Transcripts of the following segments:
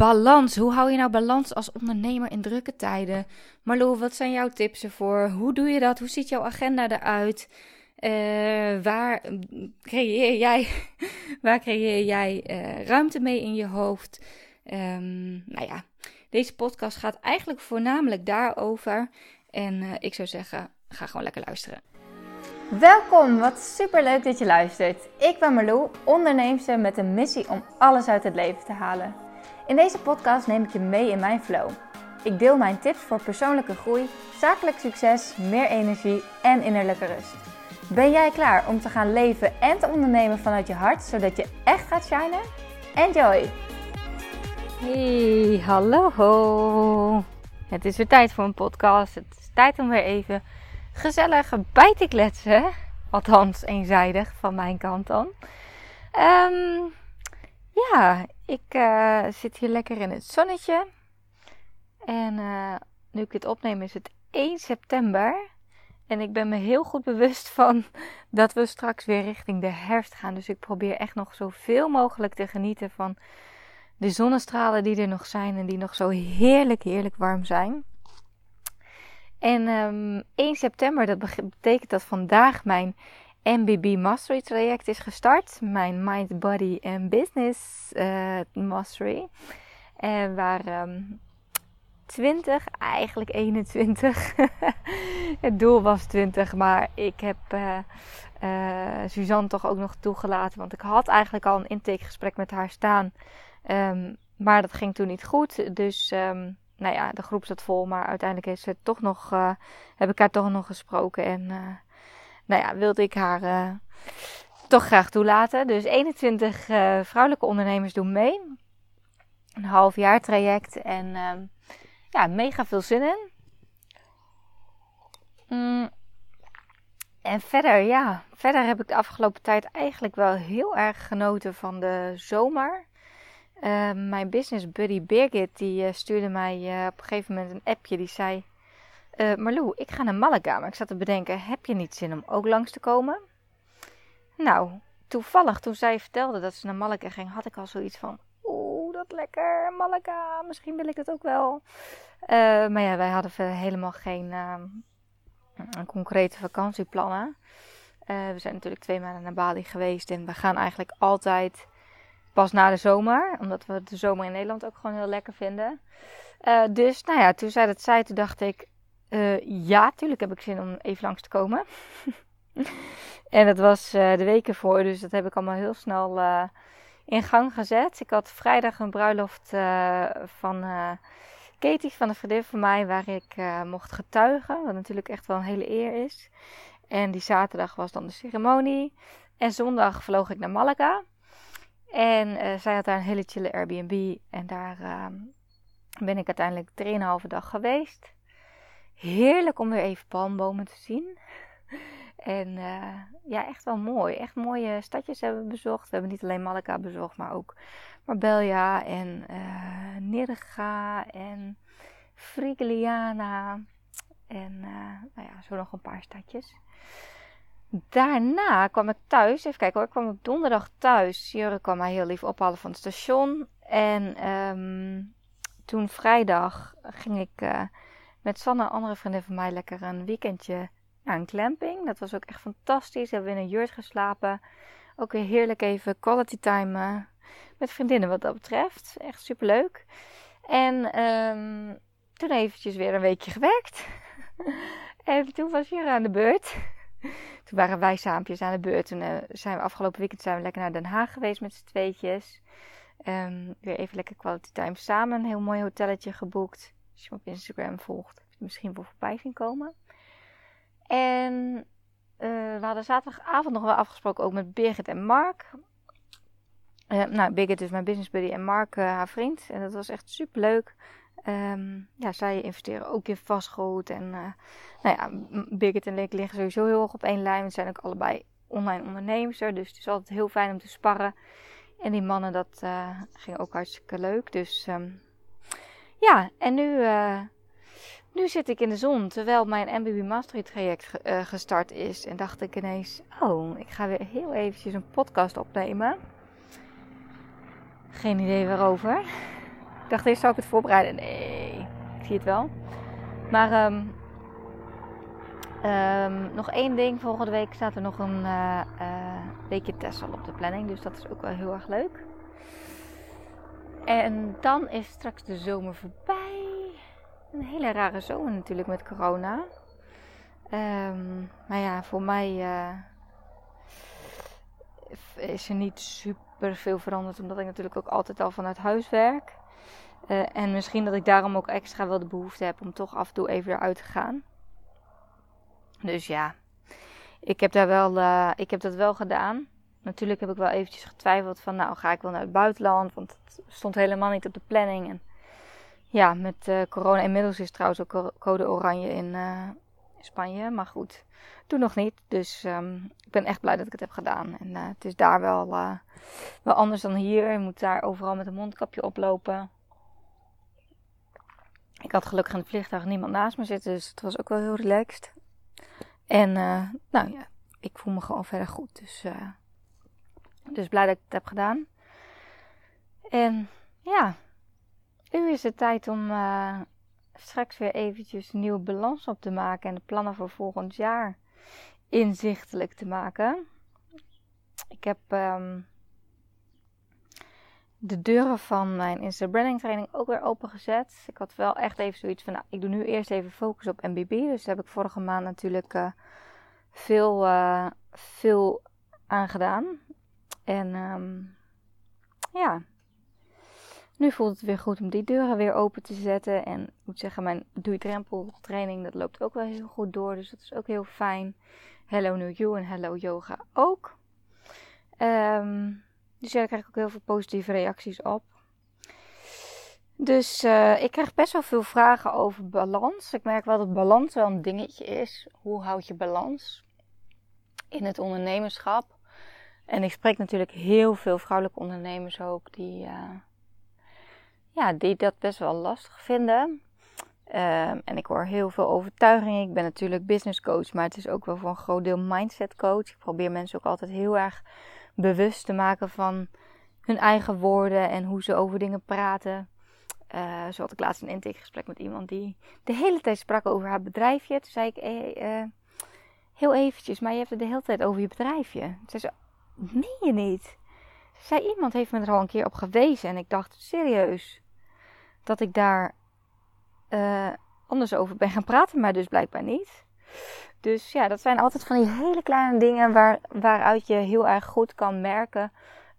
balans. Hoe hou je nou balans als ondernemer in drukke tijden? Marlo, wat zijn jouw tips ervoor? Hoe doe je dat? Hoe ziet jouw agenda eruit? Uh, waar creëer jij, waar creëer jij uh, ruimte mee in je hoofd? Um, nou ja, deze podcast gaat eigenlijk voornamelijk daarover. En uh, ik zou zeggen, ga gewoon lekker luisteren. Welkom, wat super leuk dat je luistert. Ik ben Marlou, onderneemster met een missie om alles uit het leven te halen. In deze podcast neem ik je mee in mijn flow. Ik deel mijn tips voor persoonlijke groei, zakelijk succes, meer energie en innerlijke rust. Ben jij klaar om te gaan leven en te ondernemen vanuit je hart, zodat je echt gaat shinen? Enjoy! Hey, hallo! Het is weer tijd voor een podcast. Het is tijd om weer even gezellig bij te kletsen. Althans, eenzijdig van mijn kant dan. Um, ja, ik uh, zit hier lekker in het zonnetje. En uh, nu ik dit opneem is het 1 september. En ik ben me heel goed bewust van dat we straks weer richting de herfst gaan. Dus ik probeer echt nog zoveel mogelijk te genieten van de zonnestralen die er nog zijn. En die nog zo heerlijk, heerlijk warm zijn. En um, ehm, 1 september, dat betekent dat vandaag mijn MBB Mastery traject is gestart. Mijn Mind, Body en Business uh, Mastery. En waar um, 20, eigenlijk 21. het doel was 20, maar ik heb uh, uh, Suzanne toch ook nog toegelaten. Want ik had eigenlijk al een intakegesprek met haar staan. Um, maar dat ging toen niet goed. Dus um, nou ja, de groep zat vol. Maar uiteindelijk is het toch nog, heb ik haar toch nog gesproken. En nou ja, wilde ik haar uh, toch graag toelaten. Dus 21 uh, eh, vrouwelijke ondernemers doen mee. Een half jaar traject en uh, ja, mega veel zin in. Mm. En verder, ja, verder heb ik de afgelopen tijd eigenlijk wel heel erg genoten van de zomer. Uh, mijn business buddy Birgit, die stuurde mij op een gegeven moment een appje. Die zei, uh, Marlou, ik ga naar Malaga, maar ik zat te bedenken, heb je niet zin om ook langs te komen? Nou, toevallig toen zij vertelde dat ze naar Malaga ging, had ik al zoiets van, oeh, dat lekker, Malaga, misschien wil ik het ook wel. Uh, maar ja, wij hadden helemaal geen uh, concrete vakantieplannen. we zijn natuurlijk twee maanden naar Bali geweest en we gaan eigenlijk altijd pas na de zomer, omdat we de zomer in Nederland ook gewoon heel lekker vinden. dus nou ja, toen zij dat zei, toen dacht ik, uh, ja, tuurlijk heb ik zin om even langs te komen. en dat was uh, de weken voor, dus dat heb ik allemaal heel snel uh, in gang gezet. Ik had vrijdag een bruiloft van Katie, van een vriendin van mij, waar ik mocht getuigen. Wat natuurlijk echt wel een hele eer is. En die zaterdag was dan de ceremonie. En zondag vloog ik naar Malaga. En zij had daar een hele chille Airbnb. En daar ben ik uiteindelijk 3,5 dag geweest heerlijk om weer even palmbomen te zien. En uh, ja, echt wel mooi. Echt mooie stadjes hebben we bezocht. We hebben niet alleen Malaga bezocht, maar ook Marbella en uh, Nirga en Frigiliana. En uh, nou ja, zo nog een paar stadjes. Daarna kwam ik thuis. Even kijken hoor. Ik kwam op donderdag thuis. Jurre kwam mij heel lief ophalen van het station. En um, toen vrijdag ging ik met Sanne, een andere vriendin van mij, lekker een weekendje naar een. Dat was ook echt fantastisch. We hebben in een jurt geslapen. Ook weer heerlijk even quality time uh, met vriendinnen wat dat betreft. Echt super leuk. En um, toen eventjes weer een weekje gewerkt. en toen was Jura aan de beurt. toen waren wij saampjes aan de beurt. Toen uh, zijn we afgelopen weekend zijn we lekker naar Den Haag geweest met z'n tweetjes. Um, weer even lekker quality time samen. Een heel mooi hotelletje geboekt. Als je me op Instagram volgt, misschien wel voorbij zien komen. En uh, we hadden zaterdagavond nog wel afgesproken ook met Birgit en Mark. Uh, nou, Birgit is mijn business buddy en Mark uh, haar vriend. En dat was echt super leuk. Um, ja, zij investeren ook in vastgoed. En nou ja, Birgit en ik liggen sowieso heel erg op één lijn. We zijn ook allebei online ondernemers. Dus het is altijd heel fijn om te sparren. En die mannen, dat ging ook hartstikke leuk. Dus um, ja, en nu, uh, nu zit ik in de zon terwijl mijn MBB Mastery traject uh, gestart is. En dacht ik ineens, oh, ik ga weer heel eventjes een podcast opnemen. Geen idee waarover. Ik dacht eerst zou ik het voorbereiden. Nee, ik zie het wel. Maar ehm, ehm, nog één ding. Volgende week staat er nog een uh, weekje Tessel op de planning. Dus dat is ook wel heel erg leuk. En dan is straks de zomer voorbij. Een hele rare zomer natuurlijk met corona. Um, maar ja, voor mij uh, is er niet super veel veranderd. Omdat ik natuurlijk ook altijd al vanuit huis werk. Uh, en misschien dat ik daarom ook extra wel de behoefte heb om toch af en toe even eruit te gaan. Dus ja, ik heb, daar wel, uh, ik heb dat wel gedaan. Natuurlijk heb ik wel eventjes getwijfeld van, nou ga ik wel naar het buitenland, want het stond helemaal niet op de planning. En ja, met uh, corona inmiddels is trouwens ook code oranje in, uh, Spanje, maar goed, doe nog niet. Dus um, ik ben echt blij dat ik het heb gedaan. En uh, het is daar wel, wel anders dan hier. Je moet daar overal met een mondkapje oplopen. Ik had gelukkig in het vliegtuig niemand naast me zitten, dus het was ook wel heel relaxed. En nou ja, ik voel me gewoon verder goed. Dus dus blij dat ik het heb gedaan. En ja, nu is het tijd om uh, straks weer eventjes een nieuwe balans op te maken en de plannen voor volgend jaar inzichtelijk te maken. Ik heb um, de deuren van mijn Insta Branding training ook weer opengezet. Ik had wel echt even zoiets van, nou, ik doe nu eerst even focus op MBB. Dus daar heb ik vorige maand natuurlijk uh, veel, uh, veel aan gedaan. En um, ja, nu voelt het weer goed om die deuren weer open te zetten. En ik moet zeggen, mijn doe drempel training, dat loopt ook wel heel goed door. Dus dat is ook heel fijn. Hello New You en Hello Yoga ook. Um, dus daar krijg ik ook heel veel positieve reacties op. Dus uh, ik krijg best wel veel vragen over balans. Ik merk wel dat balans wel een dingetje is. Hoe houd je balans in het ondernemerschap? En ik spreek natuurlijk heel veel vrouwelijke ondernemers ook die, uh, ja, die dat best wel lastig vinden. Um, en ik hoor heel veel overtuigingen. Ik ben natuurlijk business coach, maar het is ook wel voor een groot deel mindset coach. Ik probeer mensen ook altijd heel erg bewust te maken van hun eigen woorden en hoe ze over dingen praten. Uh, zo had ik laatst een intakegesprek met iemand die de hele tijd sprak over haar bedrijfje. Toen zei ik, uh, heel eventjes, maar je hebt het de hele tijd over je bedrijfje. Toen zei ze, meen je niet? Zij iemand heeft me er al een keer op gewezen en ik dacht serieus dat ik daar uh, anders over ben gaan praten, maar dus blijkbaar niet. Dus ja, dat zijn altijd van die hele kleine dingen waar, waaruit je heel erg goed kan merken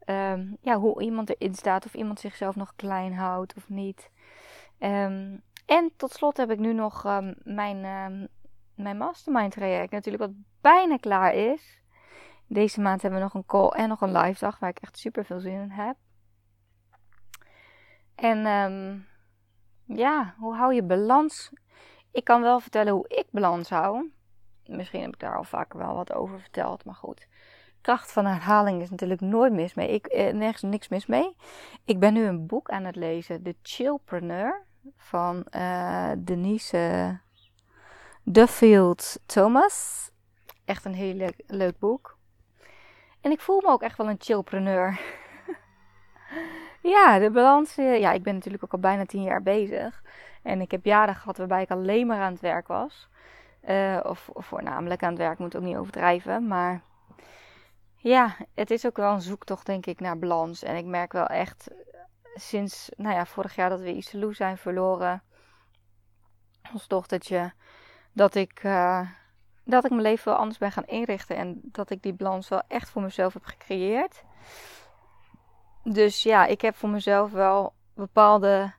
um, ja, hoe iemand erin staat, of iemand zichzelf nog klein houdt of niet. Um, en tot slot heb ik nu nog um, mijn, mijn mastermind traject, natuurlijk wat bijna klaar is. Deze maand hebben we nog een call en nog een live dag waar ik echt super veel zin in heb. En um, ja, hoe hou je balans? Ik kan wel vertellen hoe ik balans hou. Misschien heb ik daar al vaker wel wat over verteld, maar goed. Kracht van herhaling is natuurlijk nooit mis mee. Ik, eh, nergens niks mis mee. Ik ben nu een boek aan het lezen, The Chillpreneur van uh, Denise Duffield Thomas. Echt een heel leuk boek. En ik voel me ook echt wel een chillpreneur. ja, de balans. Eh, ja, ik ben natuurlijk ook al bijna tien jaar bezig. En ik heb jaren gehad waarbij ik alleen maar aan het werk was. Uh, of, voornamelijk aan het werk, moet ook niet overdrijven. Maar ja, het is ook wel een zoektocht, denk ik, naar balans. En ik merk wel echt sinds, nou ja, vorig jaar dat we Iselou zijn verloren. Ons dochtertje. Dat ik. Uh, dat ik mijn leven wel anders ben gaan inrichten. En dat ik die balans wel echt voor mezelf heb gecreëerd. Dus ja, ik heb voor mezelf wel bepaalde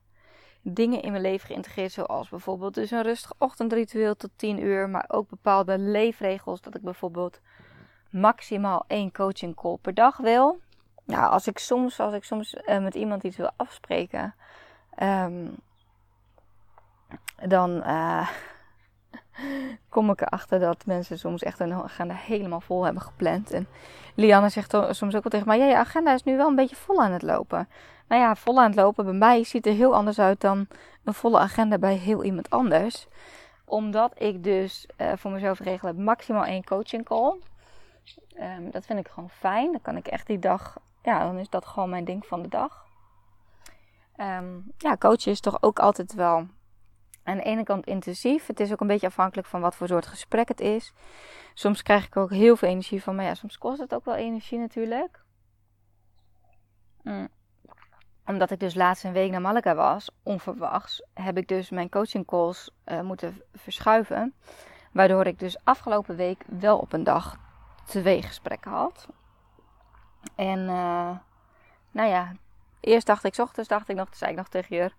dingen in mijn leven geïntegreerd. Zoals bijvoorbeeld dus een rustig ochtendritueel tot 10 uur. Maar ook bepaalde leefregels. Dat ik bijvoorbeeld maximaal één coaching call per dag wil. Nou, als ik soms, als ik soms uh, met iemand iets wil afspreken. Um, dan... Uh, kom ik erachter dat mensen soms echt hun agenda helemaal vol hebben gepland. En Lianne zegt soms ook wel tegen mij: Ja, je agenda is nu wel een beetje vol aan het lopen. Nou ja, vol aan het lopen bij mij ziet er heel anders uit dan een volle agenda bij heel iemand anders. Omdat ik dus uh, voor mezelf regel heb maximaal één coaching call. Um, dat vind ik gewoon fijn. Dan kan ik echt die dag, ja, dan is dat gewoon mijn ding van de dag. Ehm, ja, coachen is toch ook altijd wel aan de ene kant intensief. Het is ook een beetje afhankelijk van wat voor soort gesprek het is. Soms krijg ik ook heel veel energie van, maar ja, soms kost het ook wel energie natuurlijk. Mm. Omdat ik dus laatst een week naar Malaga was, onverwachts, heb ik dus mijn coaching calls uh, moeten verschuiven. Waardoor ik dus afgelopen week wel op een dag twee gesprekken had. En uh, nou ja, eerst dacht ik, ochtends dacht ik nog, zei ik nog tegen je,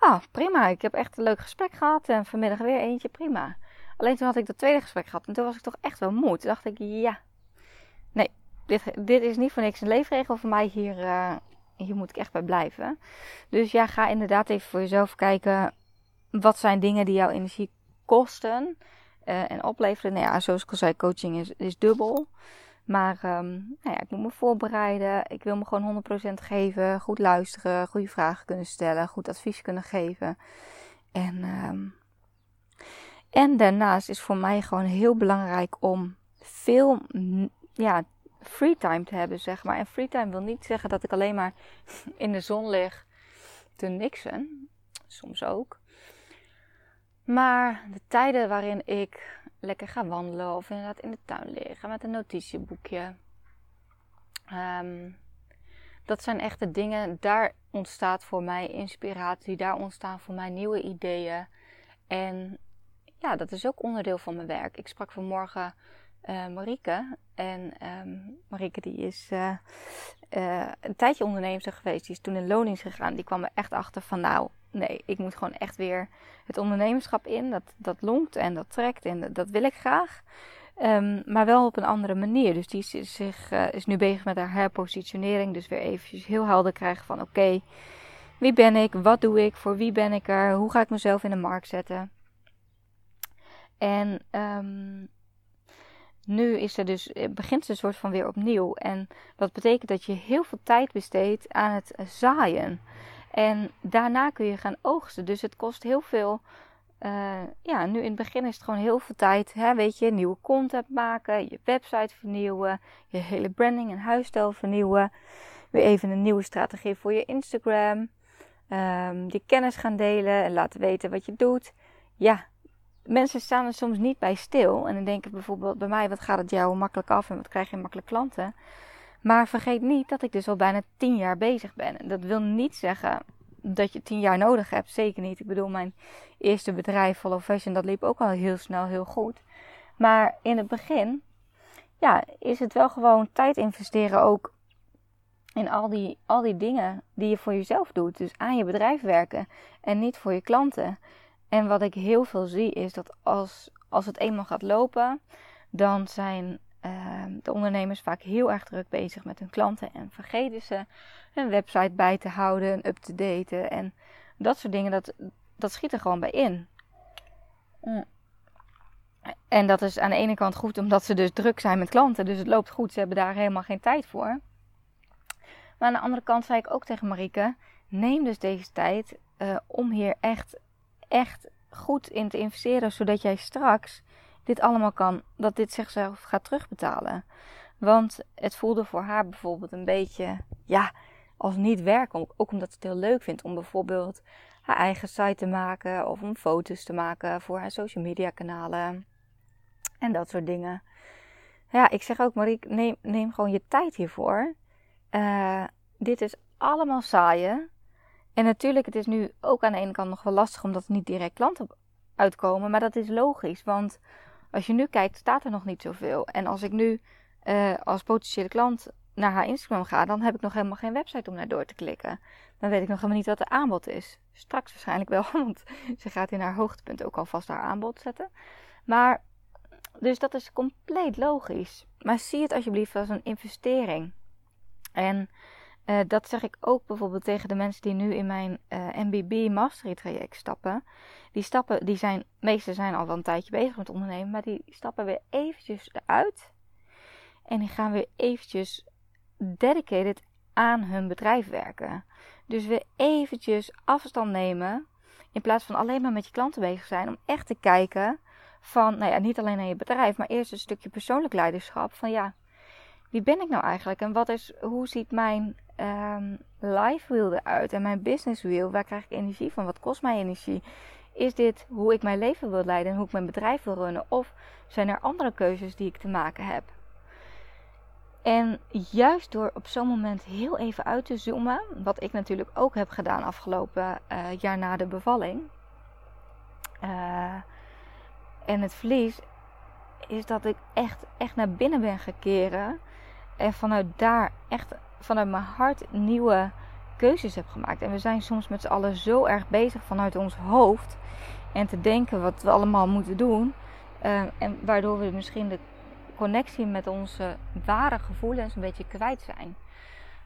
ah prima, ik heb echt een leuk gesprek gehad en vanmiddag weer eentje, prima. Alleen toen had ik dat tweede gesprek gehad en toen was ik toch echt wel moe. Toen dacht ik, ja, nee, dit, dit is niet voor niks een leefregel voor mij. Hier, uh, hier moet ik echt bij blijven. Dus ja, ga inderdaad even voor jezelf kijken. Wat zijn dingen die jouw energie kosten uh, en opleveren? Nou ja, zoals ik al zei, coaching is, is dubbel. Maar um, nou ja, ik moet me voorbereiden. Ik wil me gewoon 100% geven. Goed luisteren. Goede vragen kunnen stellen. Goed advies kunnen geven. En um, en daarnaast is voor mij gewoon heel belangrijk om veel ja, free time te hebben, zeg maar. En free time wil niet zeggen dat ik alleen maar in de zon lig te niksen. Soms ook. Maar de tijden waarin ik lekker ga wandelen of inderdaad in de tuin liggen met een notitieboekje. Um, dat zijn echt de dingen, daar ontstaat voor mij inspiratie, daar ontstaan voor mij nieuwe ideeën. En ja, dat is ook onderdeel van mijn werk. Ik sprak vanmorgen uh, Marieke. En um, Marieke die is uh, uh, een tijdje ondernemer geweest. Die is toen in lonings gegaan. Die kwam er echt achter van nou, nee, ik moet gewoon echt weer het ondernemerschap in. Dat, dat longt en dat trekt en dat, wil ik graag. Um, maar wel op een andere manier. Dus die is, zich, is nu bezig met haar herpositionering. Dus weer eventjes heel helder krijgen van oké, wie ben ik? Wat doe ik? Voor wie ben ik er? Hoe ga ik mezelf in de markt zetten? En um, nu is er dus, eh, begint ze een soort van weer opnieuw. En dat betekent dat je heel veel tijd besteedt aan het zaaien. En daarna kun je gaan oogsten. Dus het kost heel veel. Uh, ja, nu in het begin is het gewoon heel veel tijd. Hè, weet je, nieuwe content maken, je website vernieuwen, je hele branding en huisstijl vernieuwen. Weer even een nieuwe strategie voor je Instagram. Um, je kennis gaan delen en laten weten wat je doet. Ja, mensen staan er soms niet bij stil. En dan denken bijvoorbeeld bij mij, wat gaat het jou makkelijk af en wat krijg je makkelijk klanten. Maar vergeet niet dat ik dus al bijna tien jaar bezig ben. Dat wil niet zeggen dat je tien jaar nodig hebt. Zeker niet. Ik bedoel, mijn eerste bedrijf, Follow Fashion, dat liep ook al heel snel heel goed. Maar in het begin, ja, is het wel gewoon tijd investeren ook in al die, al die dingen die je voor jezelf doet. Dus aan je bedrijf werken en niet voor je klanten. En wat ik heel veel zie is dat als, als het eenmaal gaat lopen, dan zijn de ondernemers vaak heel erg druk bezig met hun klanten en vergeten ze hun website bij te houden, up te daten en dat soort dingen. Dat, dat schiet er gewoon bij in. Mm. En dat is aan de ene kant goed omdat ze dus druk zijn met klanten, dus het loopt goed. Ze hebben daar helemaal geen tijd voor. Maar aan de andere kant zei ik ook tegen Marieke: neem dus deze tijd uh, om hier echt echt goed in te investeren, zodat jij straks dit allemaal kan, dat dit zichzelf gaat terugbetalen. Want het voelde voor haar bijvoorbeeld een beetje, ja, als niet werken. Ook omdat ze het heel leuk vindt om bijvoorbeeld haar eigen site te maken of om foto's te maken voor haar social media kanalen en dat soort dingen. Ja, ik zeg ook, Marie, neem, neem gewoon je tijd hiervoor. Uh, dit is allemaal saaien. En natuurlijk, het is nu ook aan de ene kant nog wel lastig omdat er niet direct klanten uitkomen. Maar dat is logisch, want als je nu kijkt, staat er nog niet zoveel. En als ik nu uh, als potentiële klant naar haar Instagram ga, dan heb ik nog helemaal geen website om naar door te klikken. Dan weet ik nog helemaal niet wat de aanbod is. Straks waarschijnlijk wel, want ze gaat in haar hoogtepunt ook alvast haar aanbod zetten. Maar, dus dat is compleet logisch. Maar zie het alsjeblieft als een investering. En uh, dat zeg ik ook bijvoorbeeld tegen de mensen die nu in mijn uh, eh, MBB Mastery traject stappen. Die stappen, die zijn, meeste zijn al wel een tijdje bezig met ondernemen, maar die stappen weer eventjes eruit. En die gaan weer eventjes dedicated aan hun bedrijf werken. Dus weer eventjes afstand nemen. In plaats van alleen maar met je klanten bezig zijn. Om echt te kijken van, nou ja, niet alleen naar je bedrijf, maar eerst een stukje persoonlijk leiderschap. Van ja, wie ben ik nou eigenlijk? En wat is, hoe ziet mijn um, life wheel eruit? En mijn business wheel? Waar krijg ik energie van? Wat kost mij energie? Is dit hoe ik mijn leven wil leiden en hoe ik mijn bedrijf wil runnen? Of zijn er andere keuzes die ik te maken heb? En juist door op zo'n moment heel even uit te zoomen, wat ik natuurlijk ook heb gedaan afgelopen uh, jaar na de bevalling. Uh, en het verlies, is dat ik echt, echt naar binnen ben gekeren. En vanuit daar echt vanuit mijn hart nieuwe keuzes heb gemaakt. En we zijn soms met z'n allen zo erg bezig vanuit ons hoofd. En te denken wat we allemaal moeten doen. Uh, en waardoor we misschien de connectie met onze ware gevoelens een beetje kwijt zijn.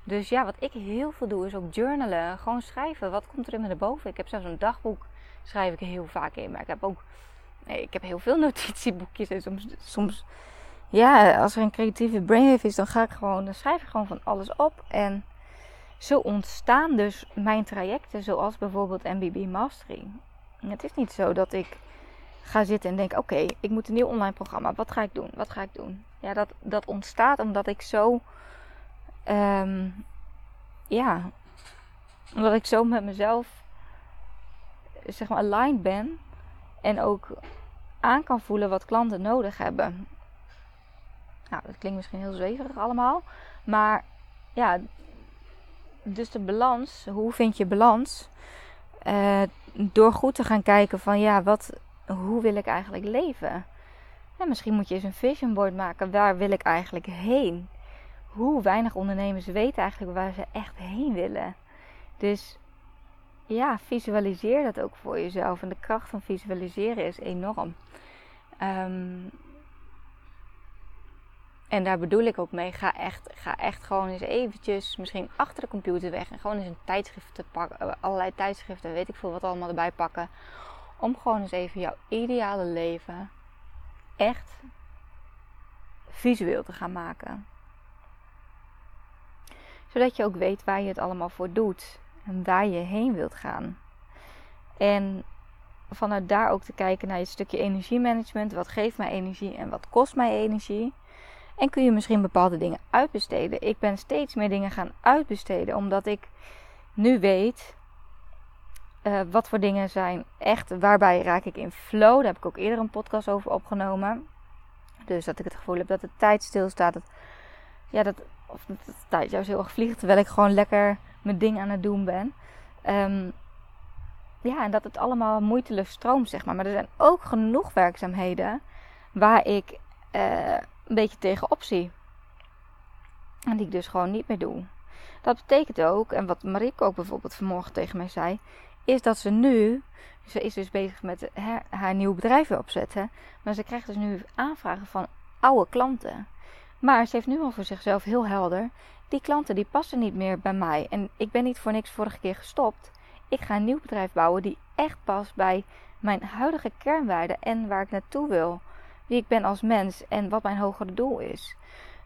Dus ja, wat ik heel veel doe is ook journalen. Gewoon schrijven. Wat komt er in me naar boven? Ik heb zelfs een dagboek. Schrijf ik heel vaak in. Maar ik heb ook... Nee, ik heb heel veel notitieboekjes. En soms, soms... Ja, als er een creatieve brainwave is, dan ga ik gewoon... Dan schrijf ik gewoon van alles op. En zo ontstaan dus mijn trajecten. Zoals bijvoorbeeld MBB Mastery. Het is niet zo dat ik ga zitten en denk: oké, ik moet een nieuw online programma. Wat ga ik doen? Wat ga ik doen? Ja, dat, dat ontstaat omdat ik zo. Um, ja, omdat ik zo met mezelf zeg maar aligned ben en ook aan kan voelen wat klanten nodig hebben. Nou, dat klinkt misschien heel zweverig allemaal, maar ja, dus de balans, hoe vind je balans? Uh, door goed te gaan kijken van ja, wat, hoe wil ik eigenlijk leven? En misschien moet je eens een vision board maken. Waar wil ik eigenlijk heen? Hoe weinig ondernemers weten eigenlijk waar ze echt heen willen. Dus ja, visualiseer dat ook voor jezelf. En de kracht van visualiseren is enorm. Um, en daar bedoel ik ook mee. Ga echt, ga echt gewoon eens eventjes misschien achter de computer weg. En gewoon eens een tijdschrift te pakken. Allerlei tijdschriften, weet ik veel wat allemaal erbij pakken. Om gewoon eens even jouw ideale leven echt visueel te gaan maken. Zodat je ook weet waar je het allemaal voor doet. En waar je heen wilt gaan. En vanuit daar ook te kijken naar je stukje energiemanagement. Wat geeft mij energie en wat kost mij energie? En kun je misschien bepaalde dingen uitbesteden. Ik ben steeds meer dingen gaan uitbesteden, omdat ik nu weet uh, wat voor dingen zijn echt, waarbij raak ik in flow. Daar heb ik ook eerder een podcast over opgenomen. Dus dat ik het gevoel heb dat de tijd stilstaat. Dat, ja, dat, of dat de tijd juist heel erg vliegt, terwijl ik gewoon lekker mijn ding aan het doen ben. Um, ja, en dat het allemaal moeiteloos stroomt, zeg maar. Maar er zijn ook genoeg werkzaamheden waar ik uh, een beetje tegenop zie. En die ik dus gewoon niet meer doe. Dat betekent ook, en wat Marieke ook bijvoorbeeld vanmorgen tegen mij zei, is dat ze nu, ze is dus bezig met haar, haar nieuw bedrijf weer opzetten, maar ze krijgt dus nu aanvragen van oude klanten. Maar ze heeft nu al voor zichzelf heel helder, die klanten die passen niet meer bij mij. En ik ben niet voor niks vorige keer gestopt. Ik ga een nieuw bedrijf bouwen die echt past bij mijn huidige kernwaarden en waar ik naartoe wil. Wie ik ben als mens en wat mijn hogere doel is.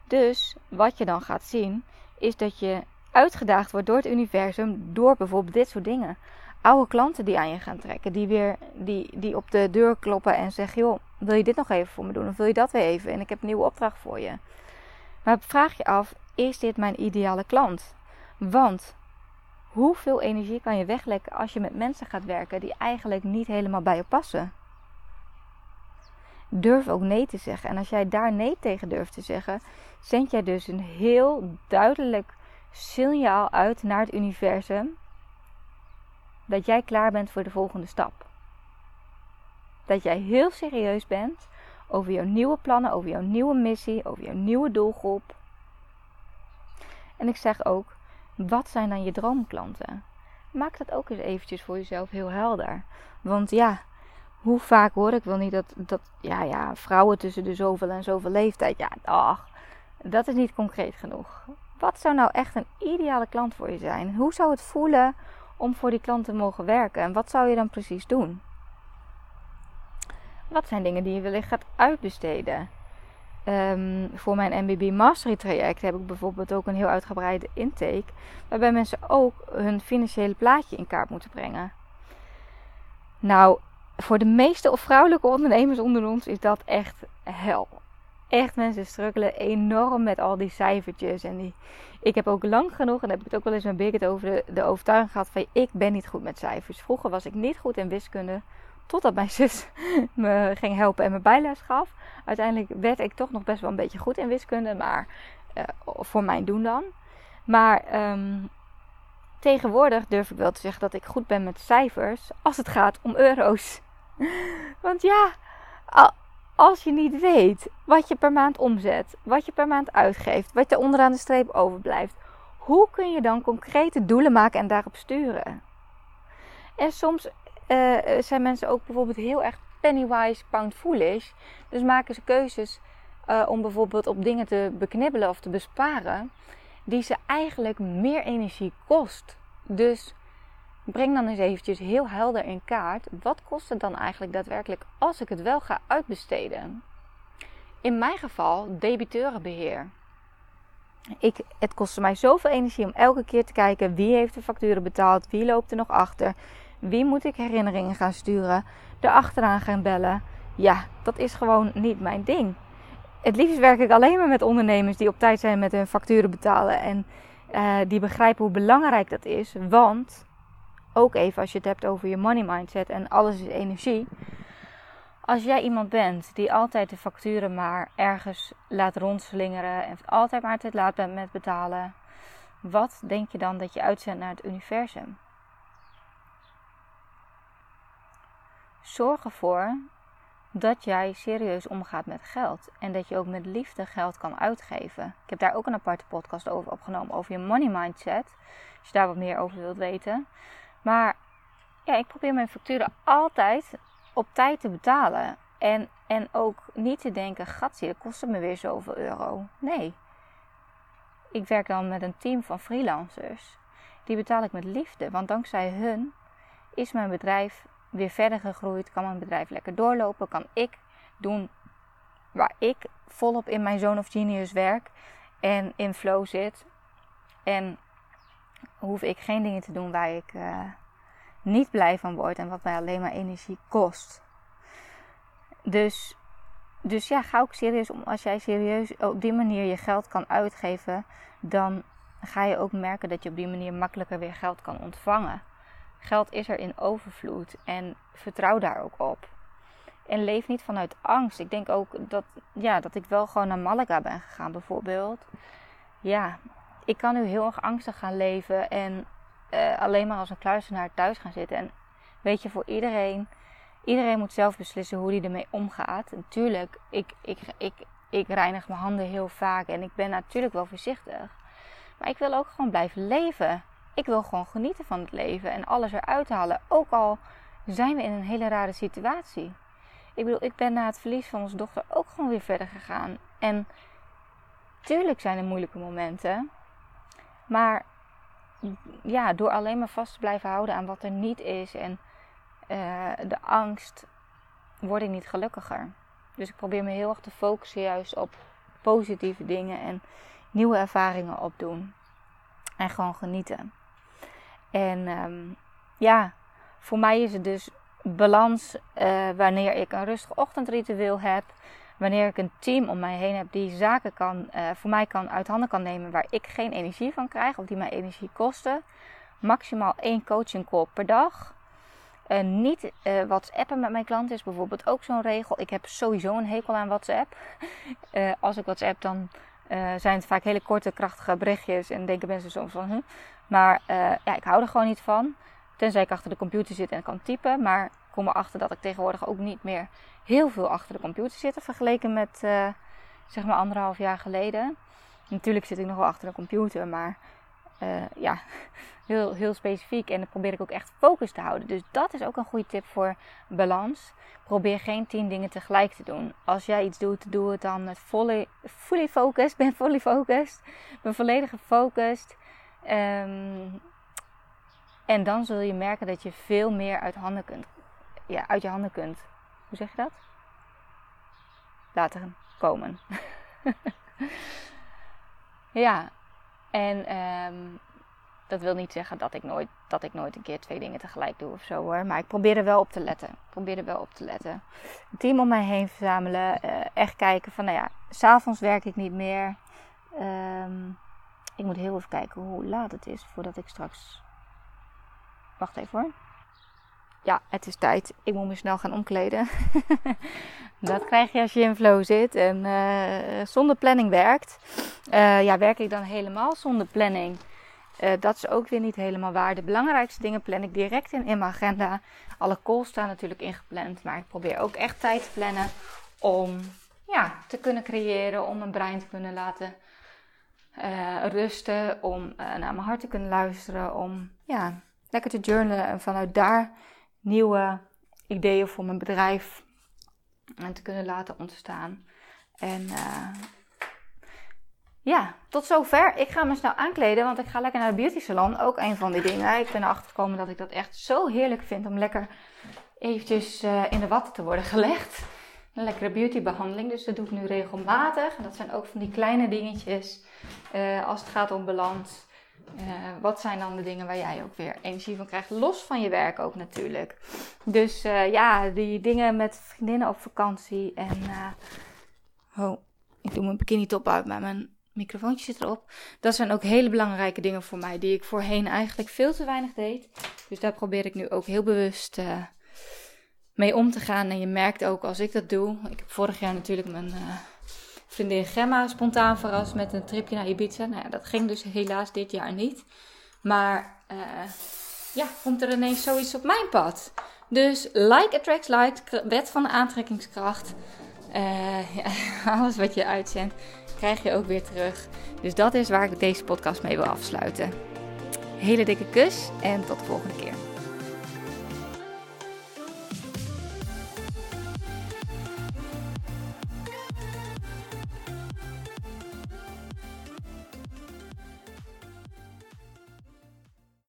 Dus wat je dan gaat zien, is dat je uitgedaagd wordt door het universum door bijvoorbeeld dit soort dingen oude klanten die aan je gaan trekken. Die weer die, die op de deur kloppen en zeggen: joh, wil je dit nog even voor me doen? Of wil je dat weer even? En ik heb een nieuwe opdracht voor je. Maar vraag je af: is dit mijn ideale klant? Want hoeveel energie kan je weglekken als je met mensen gaat werken die eigenlijk niet helemaal bij je passen? Durf ook nee te zeggen. En als jij daar nee tegen durft te zeggen, zend jij dus een heel duidelijk signaal uit naar het universum dat jij klaar bent voor de volgende stap. Dat jij heel serieus bent over jouw nieuwe plannen, over jouw nieuwe missie, over jouw nieuwe doelgroep. En ik zeg ook, wat zijn dan je droomklanten? Maak dat ook eens eventjes voor jezelf heel helder. Want ja, hoe vaak hoor ik wel niet dat, dat ja, ja, vrouwen tussen de zoveel en zoveel leeftijd, ja, ach, dat is niet concreet genoeg. Wat zou nou echt een ideale klant voor je zijn? Hoe zou het voelen om voor die klant te mogen werken. En wat zou je dan precies doen? Wat zijn dingen die je wellicht gaat uitbesteden? Um, voor mijn MBB Mastery traject heb ik bijvoorbeeld ook een heel uitgebreide intake. Waarbij mensen ook hun financiële plaatje in kaart moeten brengen. Nou, voor de meeste vrouwelijke ondernemers onder ons is dat echt hel. echt mensen struggelen enorm met al die cijfertjes. En die, ik heb ook lang genoeg, en heb ik het ook wel eens met Birgit over de, overtuiging gehad van ik ben niet goed met cijfers. Vroeger was ik niet goed in wiskunde. Totdat mijn zus me ging helpen en me bijles gaf. Uiteindelijk werd ik toch nog best wel een beetje goed in wiskunde. Maar uh, voor mijn doen dan. Maar um, tegenwoordig durf ik wel te zeggen dat ik goed ben met cijfers. Als het gaat om euro's. Want ja, als je niet weet wat je per maand omzet, wat je per maand uitgeeft, wat er onderaan de streep overblijft, hoe kun je dan concrete doelen maken en daarop sturen? En soms uh, zijn mensen ook bijvoorbeeld heel erg pennywise, pound foolish. Dus maken ze keuzes uh, om bijvoorbeeld op dingen te beknibbelen of te besparen, die ze eigenlijk meer energie kost. Dus breng dan eens eventjes heel helder in kaart. Wat kost het dan eigenlijk daadwerkelijk als ik het wel ga uitbesteden? In mijn geval debiteurenbeheer. Ik, het kostte mij zoveel energie om elke keer te kijken wie heeft de facturen betaald, wie loopt er nog achter, wie moet ik herinneringen gaan sturen, erachteraan gaan bellen. Ja, dat is gewoon niet mijn ding. Het liefst werk ik alleen maar met ondernemers die op tijd zijn met hun facturen betalen en uh, die begrijpen hoe belangrijk dat is. Want ook even als je het hebt over je money mindset en alles is energie. Als jij iemand bent die altijd de facturen maar ergens laat rondslingeren en altijd maar te laat bent met betalen, wat denk je dan dat je uitzendt naar het universum? Zorg ervoor dat jij serieus omgaat met geld en dat je ook met liefde geld kan uitgeven. Ik heb daar ook een aparte podcast over opgenomen over je money mindset. Als je daar wat meer over wilt weten. Maar ja, ik probeer mijn facturen altijd op tijd te betalen. En, en ook niet te denken, gatsie, dat kost me weer zoveel euro. Nee. Ik werk dan met een team van freelancers. Die betaal ik met liefde. Want dankzij hun is mijn bedrijf weer verder gegroeid. Kan mijn bedrijf lekker doorlopen. Kan ik doen waar ik volop in mijn zone of genius werk. En in flow zit. En hoef ik geen dingen te doen waar ik uh, niet blij van word en wat mij alleen maar energie kost. Dus, dus ja, ga ook serieus om. Als jij serieus op die manier je geld kan uitgeven, dan ga je ook merken dat je op die manier makkelijker weer geld kan ontvangen. Geld is er in overvloed en vertrouw daar ook op. En leef niet vanuit angst. Ik denk ook dat, ja, dat ik wel gewoon naar Malaga ben gegaan, bijvoorbeeld. Ja, ik kan nu heel erg angstig gaan leven en uh, alleen maar als een kluisenaar thuis gaan zitten. En weet je, voor iedereen, iedereen moet zelf beslissen hoe hij ermee omgaat. Natuurlijk, ik, ik, ik, ik reinig mijn handen heel vaak en ik ben natuurlijk wel voorzichtig. Maar ik wil ook gewoon blijven leven. Ik wil gewoon genieten van het leven en alles eruit halen. Ook al zijn we in een hele rare situatie. Ik bedoel, ik ben na het verlies van onze dochter ook gewoon weer verder gegaan. En tuurlijk zijn er moeilijke momenten. Maar ja, door alleen maar vast te blijven houden aan wat er niet is en uh, de angst, word ik niet gelukkiger. Dus ik probeer me heel erg te focussen juist op positieve dingen en nieuwe ervaringen opdoen. En gewoon genieten. En um, ja, voor mij is het dus balans uh, wanneer ik een rustig ochtendritueel heb wanneer ik een team om mij heen heb die zaken kan, uh, voor mij kan uit handen kan nemen waar ik geen energie van krijg of die mij energie kosten. Maximaal één coaching call per dag. Uh, niet uh, WhatsAppen met mijn klanten is bijvoorbeeld ook zo'n regel. Ik heb sowieso een hekel aan WhatsApp. als ik WhatsApp dan zijn het vaak hele korte, krachtige berichtjes en denken mensen soms van, huh? maar ja, ik hou er gewoon niet van. Tenzij ik achter de computer zit en kan typen. Maar kom erachter dat ik tegenwoordig ook niet meer heel veel achter de computer zit. Vergeleken met uh, zeg maar anderhalf jaar geleden. Natuurlijk zit ik nog wel achter de computer. Maar uh, ja, heel, heel specifiek. En dan probeer ik ook echt focus te houden. Dus dat is ook een goede tip voor balans. Probeer geen tien dingen tegelijk te doen. Als jij iets doet, doe het dan met volle, fully focused. Ben fully focused. Ben volledig gefocust. Um, en dan zul je merken dat je veel meer uit, handen kunt, ja, uit je handen kunt. Hoe zeg je dat? Laten komen. ja, en um, Dat wil niet zeggen dat ik nooit, dat ik nooit een keer twee dingen tegelijk doe of zo hoor. Maar ik probeer er wel op te letten. Ik probeer er wel op te letten. Team om mij heen verzamelen. Uh, echt kijken van, nou ja, s'avonds werk ik niet meer. Um, ik moet heel even kijken hoe laat het is voordat ik straks. Wacht even hoor. Ja, het is tijd. Ik moet me snel gaan omkleden. dat krijg je als je in flow zit en uh, zonder planning werkt. Uh, ja, werk ik dan helemaal zonder planning? Uh, dat is ook weer niet helemaal waar. De belangrijkste dingen plan ik direct in in mijn agenda. Alle calls staan natuurlijk ingepland, maar ik probeer ook echt tijd te plannen om ja, te kunnen creëren, om mijn brein te kunnen laten rusten, om naar mijn hart te kunnen luisteren, om ja, lekker te journalen en vanuit daar nieuwe ideeën voor mijn bedrijf en te kunnen laten ontstaan. En uh, ja, tot zover. Ik ga me snel aankleden, want ik ga lekker naar de beauty salon. Ook een van die dingen. Ik ben erachter gekomen dat ik dat echt zo heerlijk vind om lekker eventjes in de watten te worden gelegd. Een lekkere beautybehandeling, dus dat doe ik nu regelmatig. Dat zijn ook van die kleine dingetjes uh, als het gaat om balans. Uh, wat zijn dan de dingen waar jij ook weer energie van krijgt? Los van je werk ook natuurlijk. Dus uh, ja, die dingen met vriendinnen op vakantie. En oh, ik doe mijn bikini top uit, maar mijn microfoontje zit erop. Dat zijn ook hele belangrijke dingen voor mij, die ik voorheen eigenlijk veel te weinig deed. Dus daar probeer ik nu ook heel bewust mee om te gaan. En je merkt ook als ik dat doe. Ik heb vorig jaar natuurlijk mijn vriendin Gemma spontaan verrast met een tripje naar Ibiza. Nou ja, dat ging dus helaas dit jaar niet. Maar uh, ja, komt er ineens zoiets op mijn pad. Dus like attracts like, wet van de aantrekkingskracht. Uh, ja, alles wat je uitzendt, krijg je ook weer terug. Dus dat is waar ik deze podcast mee wil afsluiten. Hele dikke kus en tot de volgende keer.